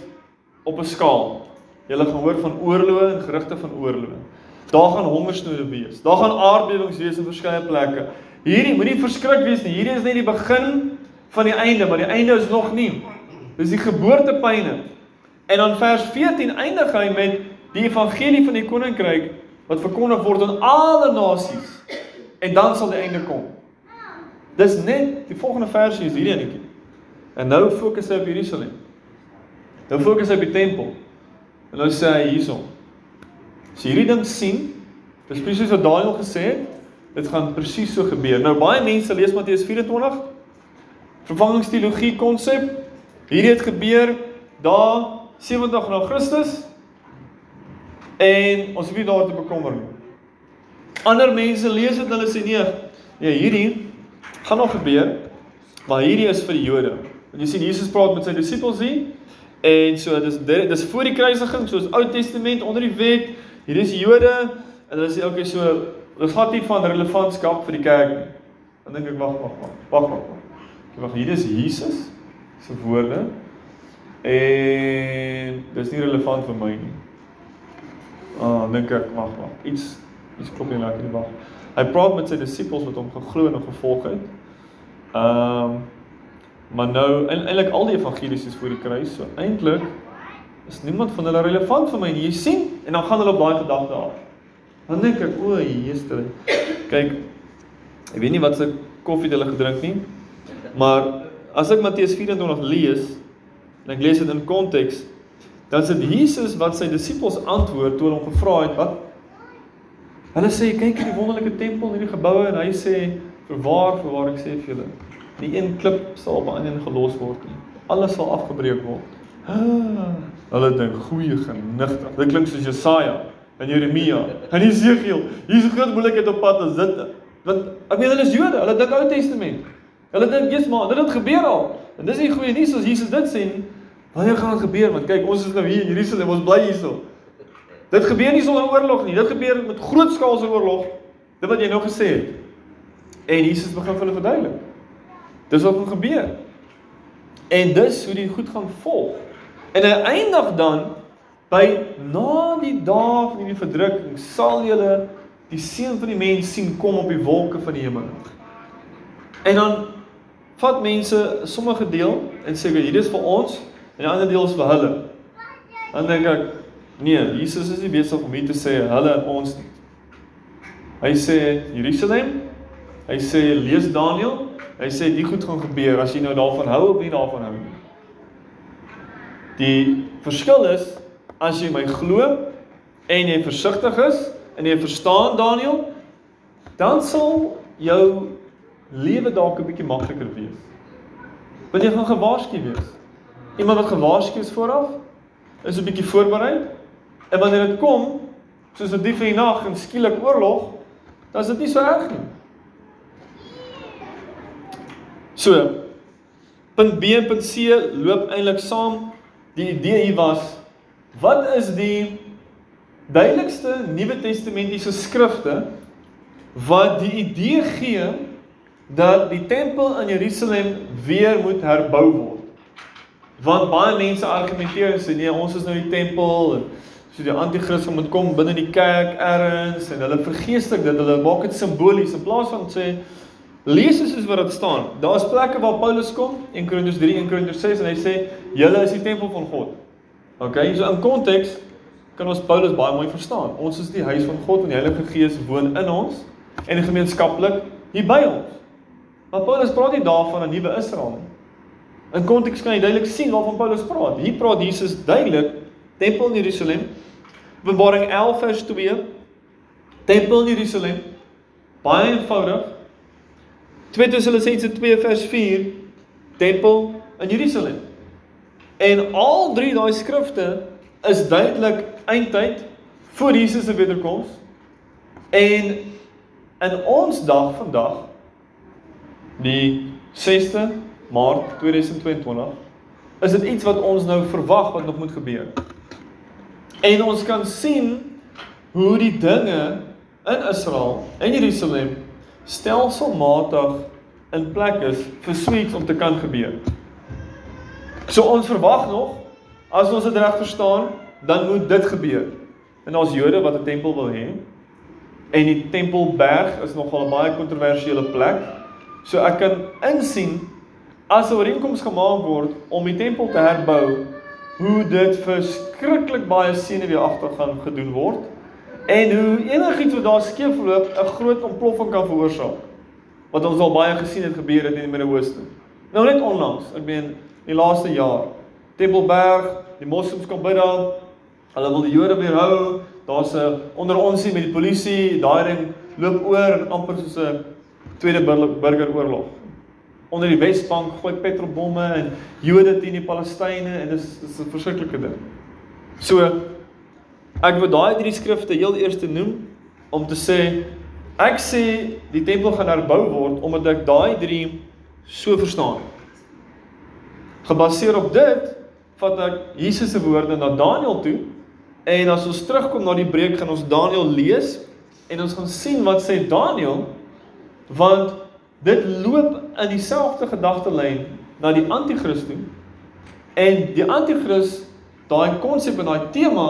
op 'n skaal. Jy gaan hoor van oorloë en gerugte van oorloë. Daar gaan hongersnoode wees. Daar gaan aardbewings wees in verskeie plekke. Hierdie moenie verskrik wees nie. Hierdie is net die begin van die einde, maar die einde is nog nie. Dis die geboortepyne. En dan vers 14 eindig hy met die evangelie van die koninkryk wat verkondig word aan alle nasies. En dan sal die einde kom. Dis net die volgende versie is hierdie enetjie. En nou fokus hy op Jerusalem. Nou fokus hy op die tempel. En nou sê hy hierson. As jy hierdie ding sien, dis presies wat Daniël gesê het, dit gaan presies so gebeur. Nou baie mense lees Matteus 24 vervangingsteologie konsep. Hierdie het gebeur daar 70 na Christus. En ons hoef nie daar te bekommer nie. Ander mense lees dit hulle sê nee, nee hierdie gaan nog gebeur. Maar hierdie is vir die Jode. En jy sien Jesus praat met sy disippels hier en so dis dis voor die kruisiging soos Ou Testament onder die wet. Hier is Jode en hulle sê okay so dit gaan nie van relevantskap vir die kerk nie. Dan dink ek wag wag wag. Wag wag. Wag hier is Jesus se woorde. En dis nie relevant vir my nie. Ah, dink ek wag wag. Iets iets klop nie lekker nie wag. Hy praat met sy disippels wat hom geglo en gevolg het. Ehm um, maar nou eintlik al die evangelies is voor die kruis. So eintlik is niemand van hulle relevant vir my nie. Jy sien en dan gaan hulle op daai gedagte af. Dan dink ek, o, Jesus. Kyk, ek weet nie wat se koffie hulle gedrink nie. Maar as ek Matteus 24 lees en ek lees dit in konteks, dan sê Jesus wat sy disippels antwoord toe hulle hom gevra het, wat Hulle sê kyk hierdie wonderlike tempel en hierdie geboue en hy sê vir waar vir waar ek sê vir julle nie een klip sal by ander gelos word nie. alles sal afgebreek word. Ah, hulle dink goeie genigtig. Dit klink soos Jesaja en Jeremia en Jesegiel. Hier's 'n groot moeilikheid op pad as dit. Want ek meen hulle is Jode, hulle dink Ou Testament. Hulle dink jy's maar, dit het gebeur al. En dis nie goeie nuus as Jesus dit sê nie. Wanneer gaan dit gebeur? Want kyk, ons is nou hier in Jerusalem, ons bly hierso. Dit gebeur nie sonder oorlog nie. Dit gebeur met grootskaalse oorlog. Dit wat jy nou gesê het. En Jesus begin vir hulle verduidelik. Dis wat gaan gebeur. En dis hoe die goed gaan volg. En hy eindig dan by na die dae van die verdrukking sal julle die seun van die mens sien kom op die wolke van die hemel. En dan vat mense sommige deel en sê hierdie is vir ons en die ander deel is vir hulle. Dan dink ek nee, Jesus is nie besig om hier te sê hulle en ons nie. Hy sê Jerusalem. Hy sê lees Daniël. Hy sê die goed gaan gebeur as jy nou daarvan hou of nie daarvan hou nie. Die verskil is as jy my glo en jy versigtig is en jy verstaan Daniël, dan sal jou lewe dalk 'n bietjie makliker wees. Want jy gaan gewaarsku wees. Iemand wat gewaarsku is vooraf is 'n bietjie voorberei. En wanneer dit kom, soos 'n dief in die nag en skielik oorlog, dan is dit nie so erg nie. So, punt B en punt C loop eintlik saam. Die idee hier was wat is die duidelikste Nuwe Testamentiese skrifte wat die idee gee dat die tempel in Jerusalem weer moet herbou word. Want baie mense argumenteer en sê nee, ons is nou die tempel en so die anti-kris moet kom binne die kerk ergens en hulle vergeeslik dit, hulle maak dit simbolies in plaas van sê lees dit soos wat dit staan. Daar's plekke waar Paulus kom, 1 Korintiërs 3, 1 Korintiërs 6 en hy sê julle is die tempel van God. OK, so in konteks kan ons Paulus baie mooi verstaan. Ons is die huis van God en die Heilige Gees woon in ons en gemeenskaplik hier by ons. Maar Paulus praat nie daarvan 'n nuwe Israel nie. In konteks kan jy duidelik sien waarvan Paulus praat. Hier praat Jesus duidelik tempel in Jerusalem. Openbaring 11 vers 2. Tempel in Jerusalem. Baie eenvoudig. 2 Tessalonisense 2 vers 4. Tempel in Jerusalem. En al drie daai skrifte is duidelik eindtyd voor Jesus se wederkoms. En in ons dag vandag die 6de Maart 2022 is dit iets wat ons nou verwag wat nog moet gebeur. En ons kan sien hoe die dinge in Israel en Jerusalem stelselmatig in plek is vir suits om te kan gebeur. So ons verwag nog as ons dit reg verstaan, dan moet dit gebeur. En ons Jode wat 'n tempel wil hê en die Tempelberg is nogal 'n baie kontroversiële plek. So ek kan insien as 'n ooreenkoms gemaak word om die tempel te herbou, hoe dit verskriklik baie senuweeagtig gaan gedoen word en hoe enigiets wat daar skeefloop 'n groot ontploffing kan veroorsaak. Wat ons al baie gesien het gebeur het in die Midde-Ooste. Nou net onlangs, ek meen die laaste jaar, Tempelberg, die moslems kom by daar. Hulle wil die Jode weerhou. Daar's 'n onder ons met die polisie, daai ding loop oor en amper soos 'n tweede burgeroorlog. Onder die Wesbank gooi petrolbomme en Jode teen die Palestynë en dis dis 'n verskriklike ding. So ek wil daai drie skrifte heel eers te noem om te sê ek sê die tempel gaan herbou word omdat ek daai drie so verstaan. Gebaseer op dit vat ek Jesus se woorde na Daniël toe en as ons terugkom na die breek gaan ons Daniël lees en ons gaan sien wat sê Daniël want dit loop in dieselfde gedagtelyn na die anti-kris toe en die anti-kris daai konsep en daai tema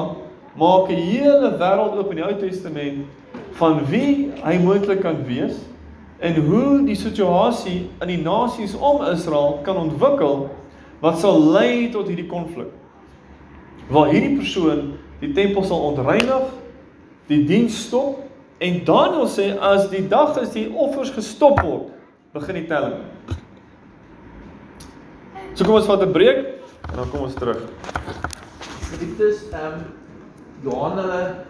maak 'n hele wêreld oop in die Ou Testament van wie hy moontlik kan wees en hoe die situasie in die nasies om Israel kan ontwikkel wat sal lei tot hierdie konflik. Waar hierdie persoon die tempel sal ontreinig, die diens stop en Daniël sê as die dag is die offers gestop word, begin die telling. So kom ons vat 'n breek en dan kom ons terug. Dit is ehm um, Johan hulle